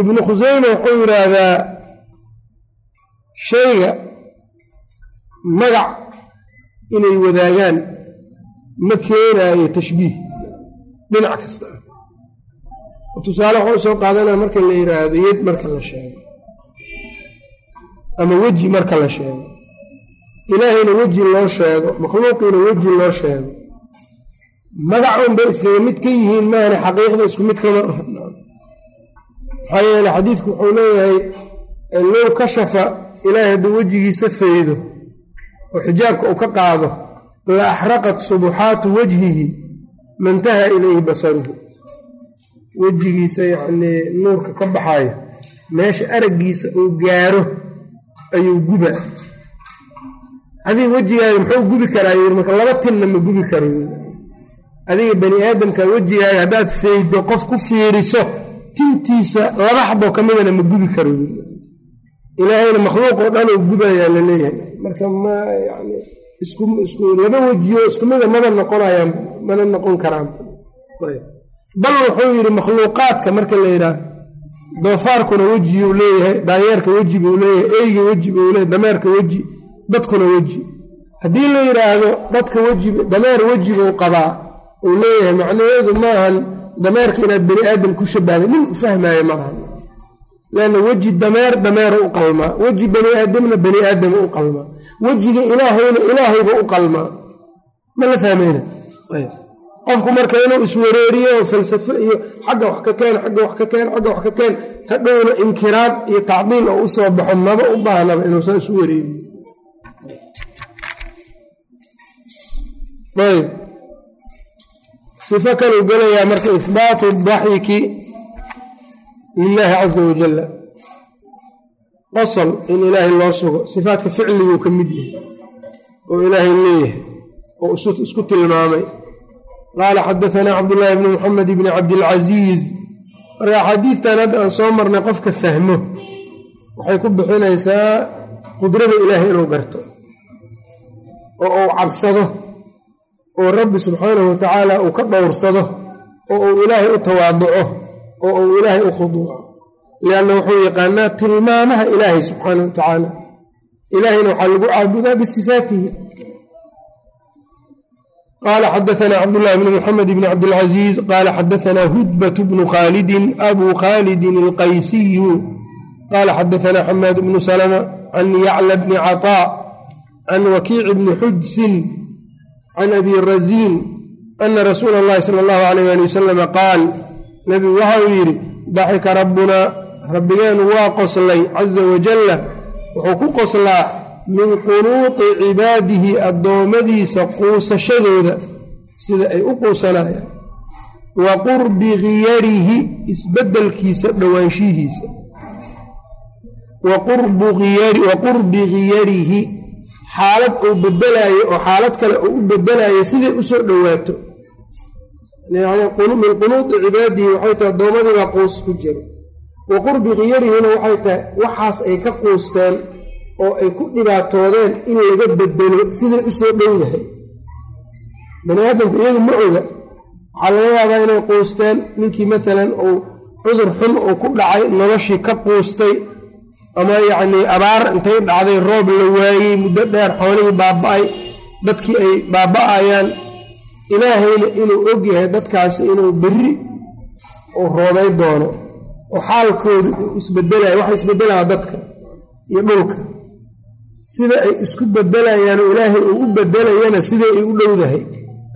A: Ibnu khuseyme wuxuu yidhaahdaa shayga magac inay wadaagaan ma keenaayo tashbiih. Dhinac kasta. Tusaale waxuu soo qaadanaya marka la yidhaahdo yad marka la sheego. Ama weji marka la sheego. Ilaahayna weji loo sheego makhluuqiina weji loo sheego. Magacun bay iskaga mid ka yihiin maana xaqiiqda isku mid kama maxaa yeele xadiidku wuxuu leeyahay low kashafa ilaahay hadduu wejigiisa faydo oo xijaabka uu ka qaado la axraqat subuxaatu wajhihi mantaha ilayhi basaruhu. Wejigiisa yacnii nuurka ka baxayo meesha araggiisa uu gaaro ayuu guba. Adiga wejigaaga muxuu gubi karaa yiri marka laba tinna ma gubi karo adiga bani aadamka wejigaaga haddaad faydo qof ku fiiriso tintiisa laba xaboo ka midana ma gubi karo ilaahayna makhluuq oo dhan uu gubayaa la leeyahay. Marka ma yani isku laba wejiyo isku mida maba noqonayaan mana noqon karaan. Bal wuxuu yidhi makhluuqaadka marka la yidhaah doofaarkuna wejiyuu leeyahay daanyeerka weji buu leeyahay eyga weji buu leeyahay dameerka weji dadkuna weji. Haddii la yidhaahdo dadka weji dameer weji buu qabaa uu leeyahay macnaheedu maahan dameerka inaad bani aadam ku shabahda nin fahmaayo malahan lanna weji dameer dameera u qalmaa weji bani aadamna bani aadama u qalmaa wejiga ilaahayna ilaahayba u qalmaa ma la fahmayna qofku marka inuu iswareeriyo oo falsafo iyo xagga wax ka keen xagga wax ka keen xagga wax ka keen hadhowna inkiraad iyo tacdiil oo u soo baxo maba u baahnaba inuusan isu wareeriyo ayb sifo kaluu gelayaa marka ihbaatu daxiki lilaahi caza wajalla qosol in ilaahay loo sugo. Sifaadka ficliguu ka mid yahay oo ilaahay leeyahay oo isku tilmaamay. Qaala xadaanaa cabdullaahi bni muxamed bni cabdilcasiis. Marka axaadiidtan hadda aan soo marnay qofka fahmo waxay ku bixinaysaa qudrada ilaahay inuu garto oo uu cabsado oo rabbi subxaanahu wa tacaala uu ka dhowrsado oo uu ilaahay u tawaaduco oo uu ilaahay u khuduuco lianna wuxuu yaqaanaa tilmaamaha ilaahay subxaanahu wa tacaala ilaahayna waxaa lagu caabudaa bisifaatihi qala xadaana cabdاllahi bn mxamed bn cabdاlcaziiz qala xadaana hudbat bnu khaalidin abu khaalidin اlqaysiyu qala xadaana xamaad bnu salma can yacla bni caطاء can wakiic bni xudsin can abi raziin ana rasuula اllahi salى اllahu alayh ali wasalam qaal nebigu waxa uu yidhi daxika rabbunaa rabbigeenu waa qoslay caza wajalla wuxuu ku qoslaa min qunuuti cibaadihi addoommadiisa quusashadooda sida ay u quusanayaan wa qurbi khiyarihi isbeddelkiisa dhowaanshihiisa wa qurbi khiyarihi xaalad uu bedelaayo oo xaalad kale uu u bedelaayo siday u soo dhowaato min qunuuti cibaadihi waxay tahay addoommadii baa quus ku jiro wa qurbi khiyarihina waxay tahay waxaas ay ka quusteen oo ay ku dhibaatoodeen in laga bedelo siday u soo dhow yahay. Bani aadamku iyagu ma oga waxaa laga yaabaa inay quusteen ninkii maalan uu cudur xun uu ku dhacay noloshii ka quustay ama yacnii abaar intay dhacday roob la waayey muddo dheer xoolihii baaba-ay dadkii ay baaba-ayaan ilaahayna inuu og yahay dadkaasi inuu berri uu roobay doono oo xaalkoodu uu isbedelaya waxa isbedelaya dadka iyo dhulka. Sida ay isku bedelayaanoo ilaahay uu u bedelayana siday ay u dhowdahay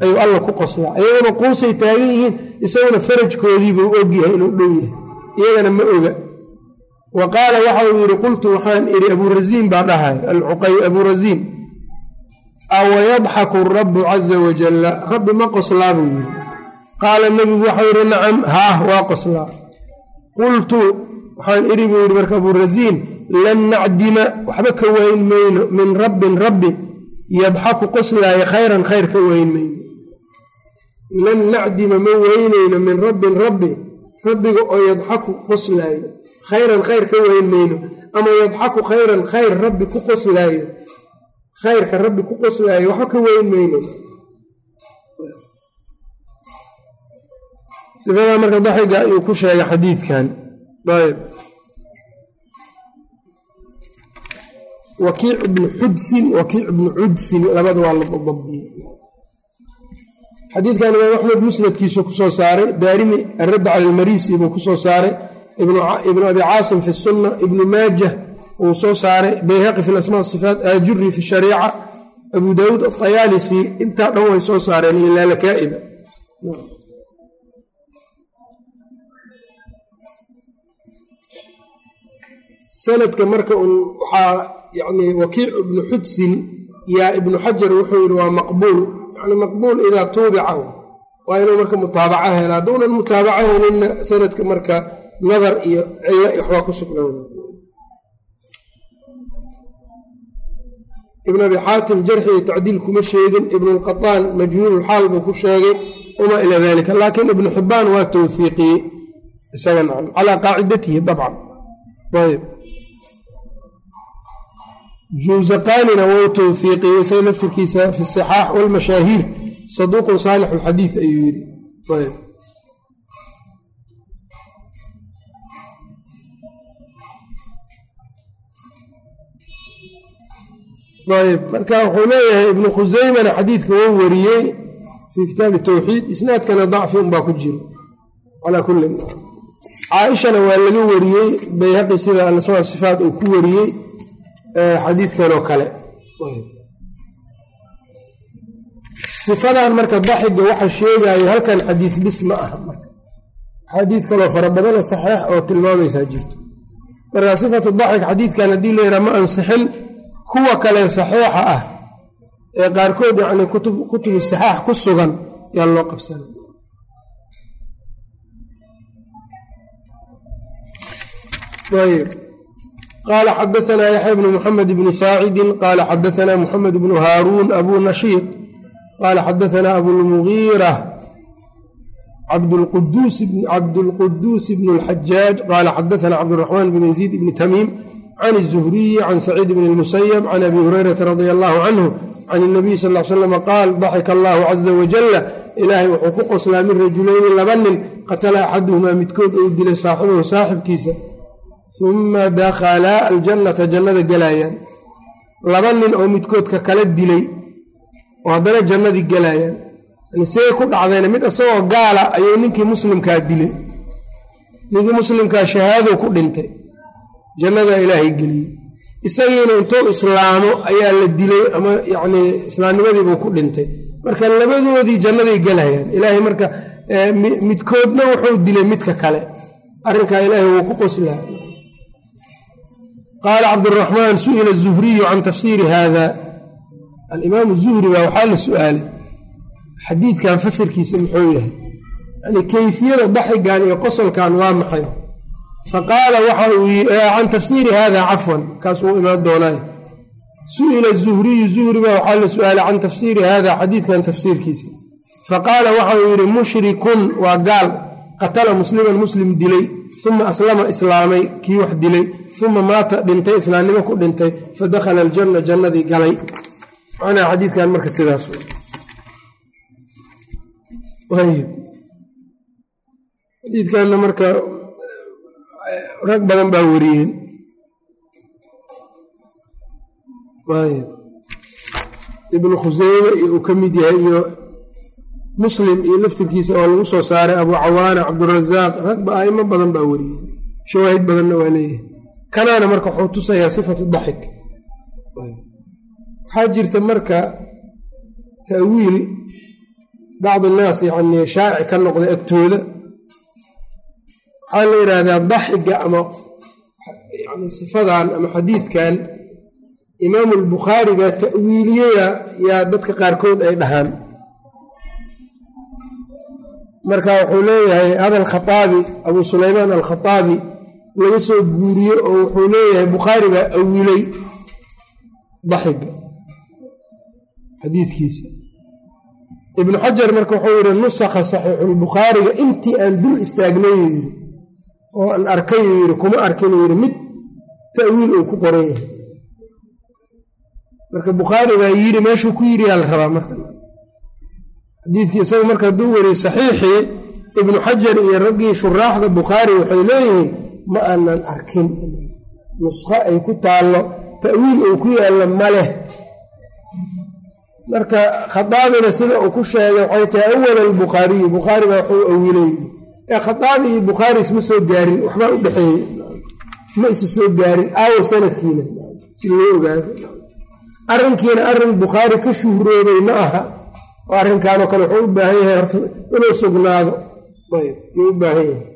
A: ayuu alla ku qoslaa iyaguna quusay taagan yihiin isaguna farajkoodiibuu ogyahay inuu dhow yahay. Iyagana ma oga. Wa qaala waxa uu yidhi qultu waxaan idhi abuurasiin baa dhahay alcuqay abuurasiin awayadxaku rabbu caza wajalla rabbi ma qoslaa buu yidhi qaala nebigu waxau yidhi nacam haah waa qoslaa qultu waxaan idhi buu yidhi marka abuurasiin lan nacdima waxba ka weyn mayno min rabbin rabbi yadxaku qoslaaya khayran khayr ka weyn mayno lan nacdima ma weynayno min rabbin rabbi rabbiga oo yadxaku qoslaayo khayran khayr ka weyn mayno ama yadxaku khayran khayr rabbi ku qoslaayo khayrka rabbi ku qoslaayo waxba ka weyn mayno. Sifadaa marka daxiga ayuu ku sheegay xadiidkan. Ayb wakiic ibnu xudsin wakiic ibnu cudsin labada waa labadabdiyey xadiidkan imaam axmed musnadkiisu ku soo saaray daarimi aradd cala buu ku soo saaray ibnu abi caasim fi sunna ibnu maajah wuu soo saaray bayhaqi fi asma sifaat aajuri fi shariica abu daawuud atayaalisi intaa dhan way soo saareen iyo laalakaa'iba sanadka marka un waxaa yani wakiic ibnu xudsin yaa ibnu xajar wuxuu yidhi waa maqbuul. Yani maqbuul idaa tuubica waa inuu marka mutaabaco hela hadduunan mutaabaco helinna sanadka marka nadar iyo cillo iyo waxbaa ku sugnaana ibn abi xaatim jarxi iyo tacdiil kuma sheegin ibnulqataan majhuululxaal buu ku sheegay wamaa ilaa dalika laakiin ibnu xibbaan waa towfiiqiyey isaga calaa qaacidatihi dabcan. Ayb juusaqaanina wou towfiiqiyey isaga laftirkiisa fi sixaax walmashaahiir saduuqun saalix alxadiid ayuu yidhi ayb marka wuxuu leeyahay ibnu khuseymana xadiidka wou wariyey fii kitaabi tawxiid isnaadkana dacfi unbaa ku jiro calaa kulli caaishana waa laga wariyey bayhaqi sida alasmaa sifaat uu ku wariyey xadiidkanoo kale. Sifadan marka daxiga waxa sheegayo halkan xadiid bis ma aha marka. Xadiid kaloo fara badana saxiix oo tilmaamaysaa jirto. Marka sifatu daxig xadiidkan haddii la yidhaha ma ansixin kuwa kale saxiixa ah ee qaarkood yacni kutubu saxaax ku sugan yaa loo qabsana ayb qaala xadaanaa yaxya bnu muxamed bni saacidin qaala xadaanaa muxamed bnu haaruun abu nashiid qaala xadaanaa abulmugiira cabdulquduus bn اlxajaaj qaala xadaanaa cabdiraxmaan bn yaziid bni tamiim can الzuhriyi can saciid bn اlmusayab can abi hurayrata radia allahu canhu can الnabiy sal slam qaal daxika allahu caza wajala ilaahay wuxuu ku qoslaa min rajulayni laba nin qatala axaduhumaa midkood ou dilay saaxibahu saaxibkiisa uma dakhalaa aljannata jannada galaayaan laba nin oo midkoodka kala dilay oo haddana jannadii galaayaan see ku dhacdayna mid isagoo gaala ayuu ninkii muslimkaa dilay ninkii muslimkaa shahaadow ku dhintay jannadaa ilaahay geliyey isagiina intuu islaamo ayaa la dilay ama yacnii islaamnimadiibuu ku dhintay. Marka labadoodii jannaday galayaan ilaahay marka midkoodna wuxuu dilay midka kale. Arrinkaa ilaahay wuu ku qoslaa qaala cabduraxmaan su'ila zuhriyu can tafsiiri haada. Alimaamu zuhri baa waxaa la su'aalay. Xadiidkan fasirkiisa muxuu yahay yani kayfiyada daxigan iyo qosolkan waa maxay faqaala waxa uu can tafsiiri hada cafwan. Kaas wuu imaan doonay. Su'ila zuhriyu zuhri baa waxaa la su'aalay can tafsiiri hada xadiidkan tafsiirkiisa. Faqaala waxa uu yidhi mushrikun waa gaal. Qatala musliman muslim dilay. Uma aslama islaamay kii wax dilay. Uma maata dhintay islaamnimo ku dhintay. Fadakhala aljanna jannadii galay. Macnaha xadiidkan marka sidaas xadiidkanna marka rag badan baa wariyeen ibnu khuseyme uu ka mid yahay iyo muslim iyo laftirkiisa oo lagu soo saaray abu cawaana cabdurazaaq ragba aimo badan baa wariyeen shawaahid badanna waa leeyahay kanaana marka wuxuu tusayaa sifatu daxik waxaa jirta marka ta'wiil bacdi innaas yacni shaaci ka noqday agtooda waxaa la yidhaahdaa daxiga ama sifadan ama xadiidkan imaamu albukhaari baa ta'wiiliyaya yaa dadka qaarkood ay dhahaan. Marka wuxuu leeyahay hada alkhaaabi abu sulaymaan alkhaaabi laga soo guuriye oo wuxuu leeyahay bukhaari baa awilay daxiga xadiidkiisa. Ibnu xajar marka wuxuu yihi nusakha saxiixulbukhaariga intii aan dul istaagnay yidhi oo aan arkay yidhi kuma arkin yidhi mid ta'wiil uu ku qoran yahay marka bukhaari baa yidhi meeshuu ku yidhi yaa la rabaa marka. Xadiidkii isaga marka hadduu weriye saxiixii ibnu xajar iyo raggii shuraaxda bukhaari waxay leeyihiin ma aanan arkin nuskho ay ku taallo ta'wiil uu ku yaallo ma leh. Marka khadaabina sida uu ku sheegay waxay tahay awala albukhaariyi bukhaari baa waxuu awilay ee khadaabi iyo bukhaari isma soo gaarin waxbaa u dhexeeyey. Ma isa soo gaarin aawo sanadkiina si loo ogaado. Arrinkiina arrin bukhaari ka shuhroobay ma aha. Oo arrinkaanoo kale wuxuu u baahan yahay horta inuu sugnaado. Yuu u baahan yahay.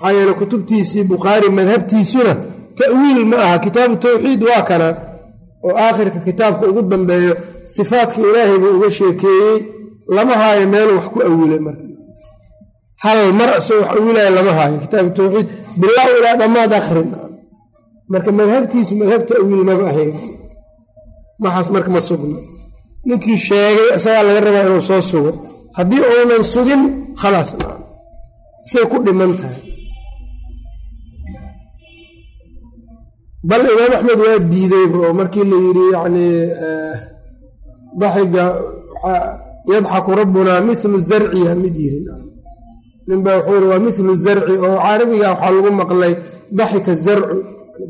A: Maxaa yeele kutubtiisii bukhaari madhabtiisuna ta'wiil ma aha. Kitaabu tawxiid waa kana oo aakhirka kitaabka ugu dambeeyo sifaatka ilaahay buu uga sheekeeyey. Lama haayo meeluu wax ku awilay marka hal mar isoo wax awilaya lama haayo kitaabu tawxiid bilow ilaa dhammaad akhrin. Marka madhabtiisu madhab ta'wiil maba ahayn. Maxaas marka ma sugna ninkii sheegay isagaa laga rabaa inuu soo sugo. Haddii uunan sugin khalaas say ku dhiman tahay. Bal imaam axmed waa diideyba oo markii la yidhi yacni daxiga yadxaku rabbunaa milu zarciya mid yiri ninbaa wuxuu yihi waa milu zarci oo carabiga waxaa lagu maqlay daxika zarcu.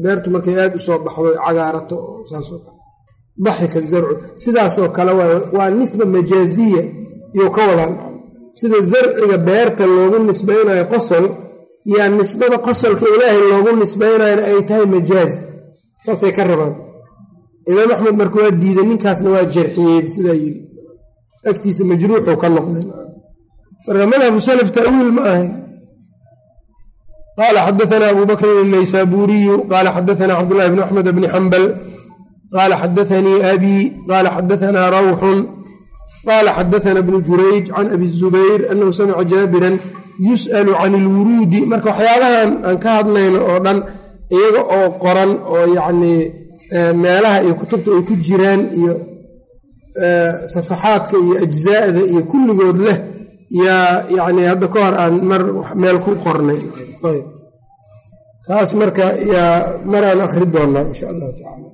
A: Beertu markay aada u soo baxdo cagaarato daxika zarcu. Sidaasoo kale waa nisba majaaziya iyou ka wadaan sida zarciga beerta loogu nisbaynayo qosol yaa nisbada qosolka ilaahay loogu nisbaynayona ay tahay majaaz. Saasay ka rabaan. Imaam axmed marka waa diiday ninkaasna waa jarxiyey sidaa yiri agtiisa majruuxuu ka noqday marka madhabu salaf ta'wiil ma ahayn qaala xadaana abu bakrin الnaysaburiyu qaala xadaana cabdulahi bn axmed bni xambal qaala xadaanii abi qaala xadaana rawxun qaala xadaana bnu jurayj can abi zubayr anahu samica jaabiran yus'alu can ilwuruudi marka waxyaabahan aan ka hadlayno oo dhan iyaga oo qoran oo yacnii meelaha iyo kutubta ay ku jiraan iyo safaxaadka iyo ajzaa'da iyo kulligood leh yaa yacni hadda ka hor aan mar meel ku qornay. Ayb. Kaas marka yaa maraan akri doonaa insha allahu tacala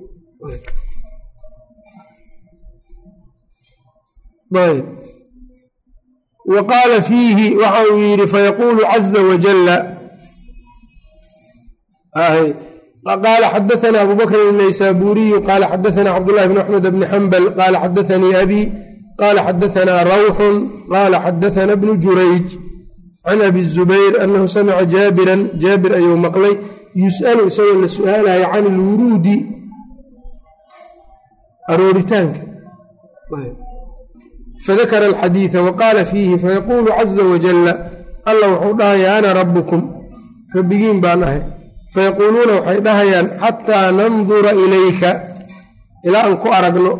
A: ayb. Wa fiihi waxa uu yidhi fayaquulu caza wajalla qaala xadaana abu bakrin الnaysaburiyu qaala xadaana cabdulahi bn axmed bni xambal qaala xadaanii abi qaala xadaana rawxun qaala xadaana bnu jurayj can abi zubayr anahu samica jaabiran jaabir ayuu maqlay yus'alu isagoo la su'aalayo can ilwuruudi arooritaanka fadakara alxadiida waqaala fiihi fayaquulu caza wajalla alla wuxuu dhahayaa ana rabbukum rabbigiin baan ahay fayaquuluuna waxay dhahayaan xataa nandura ilayka ilaa aan ku aragno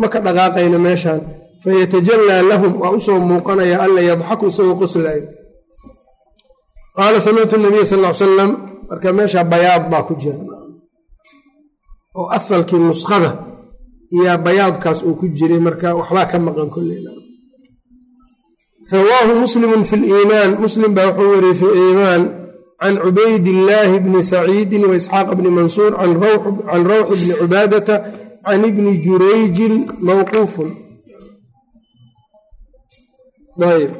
A: ma ka dhaqaaqayno meeshaan. Fayatajallaa lahum waa u soo muuqanaya alla yadxaku isagoo qoslaayo qaala samictu nabiya sal l salam marka meesha bayaad baa ku jira. Oo asalkii nuskhada iyaa bayaadkaas uu ku jiray marka waxbaa ka maqan kolley rawaahu muslimu fi liimaan muslim baa wuxuu wariyey fi iimaan can cubayd illaahi bni saciidin wa isxaaq bni mansuur can rawxi bni cubaadata can ibni jurayjin mawquufun ayb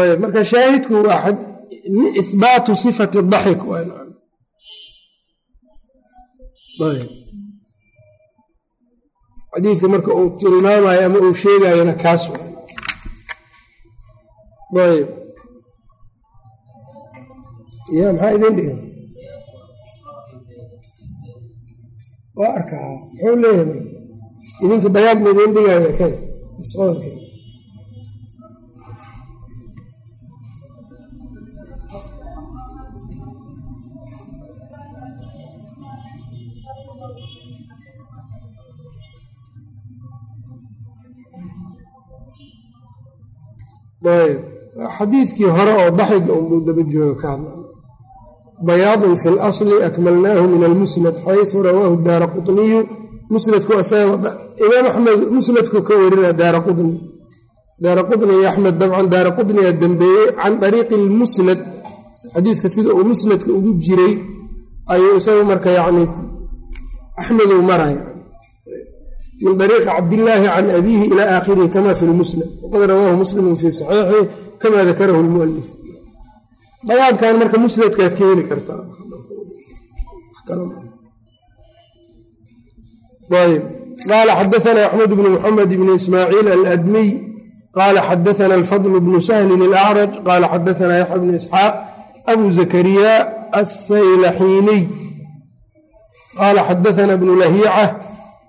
A: ayb marka shaahidku waa ihbaatu sifati daxik xadiidka marka uu tilmaamayo ama uu sheegayona kaas ayb ya maxaa idin dhiga waa arkaa muxuu leeyahay idinka bayaan ma idin dhigaya kan isqoolka ayb xadiidkii hore oo daxiga unbuu daba jooga ka hadla bayaadun fi lasli akmalnaahu min almusnad xayu rawaahu daara quniyu musnadku imaam axmed musnadku ka warina daara quni daara quni iyo axmed dabcan daara quniyaa dambeeyey can ariiqi lmusnad xadiidka sida uu musnadka ugu jiray ayuu isaga marka yani axmeduu maraya. Min ariiqi cabdillaahi can abiihi ilaa aakhirihi kama fi lmusnad waqad rawaahu muslimu fii saxiixi kama dakarahu lmualif bayaadkan marka musnadkaad ka heli kartaa qaala xadaana axmed bnu muxamed bni ismaaciil aladmiy qaala xadaana alfadl bnu sahlin alacraj qaala xadaana yaxya bnu isxaaq abu zakariya asaylaxiiniy qaala xadaana bnu lahiica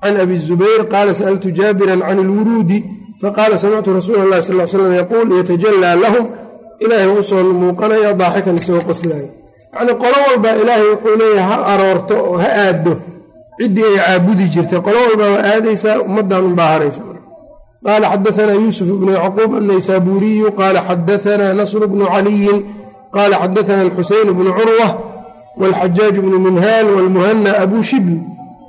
A: can abi zubayr qaala sa'altu jaabiran can ilwuruudi faqaala samictu rasuula اllahi sal l slam yaquul yatajalaa lahum ilaahay waa usoo muuqanaya daaxikan isagoo qoslaayo yacnii qolo walba ilaahay wuxuu leeyahay ha aroorto oo ha aaddo ciddii ay caabudi jirtay qolo walba waa aadaysaa ummaddan unbaa haraysa qaala xadaanaa yuusuf bnu yacquub annaysaabuuriyu qaala xadaanaa nasr bnu caliyin qaala xadaana alxuseyn bnu curwa wاlxajaaj bnu minhaal wاlmuhana abu shibl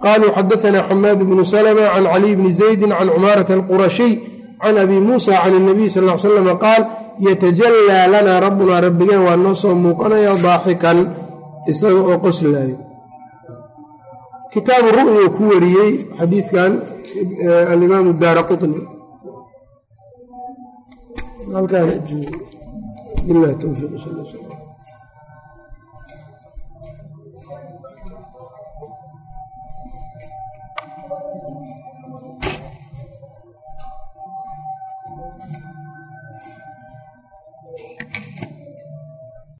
A: qaluu xadaanaa xamaad bnu slma can caliy bni zaydi can cumaarata alqurashiy can abi muusa can اnabiy sal l slam qaal yatajalaa lanaa rabbunaa rabbigeen waa noo soo muuqanaya daaxikan isaga oo qoslaayo kitaabu ru'yu ku wariyey xadiidkan alimaam daara qطni bilah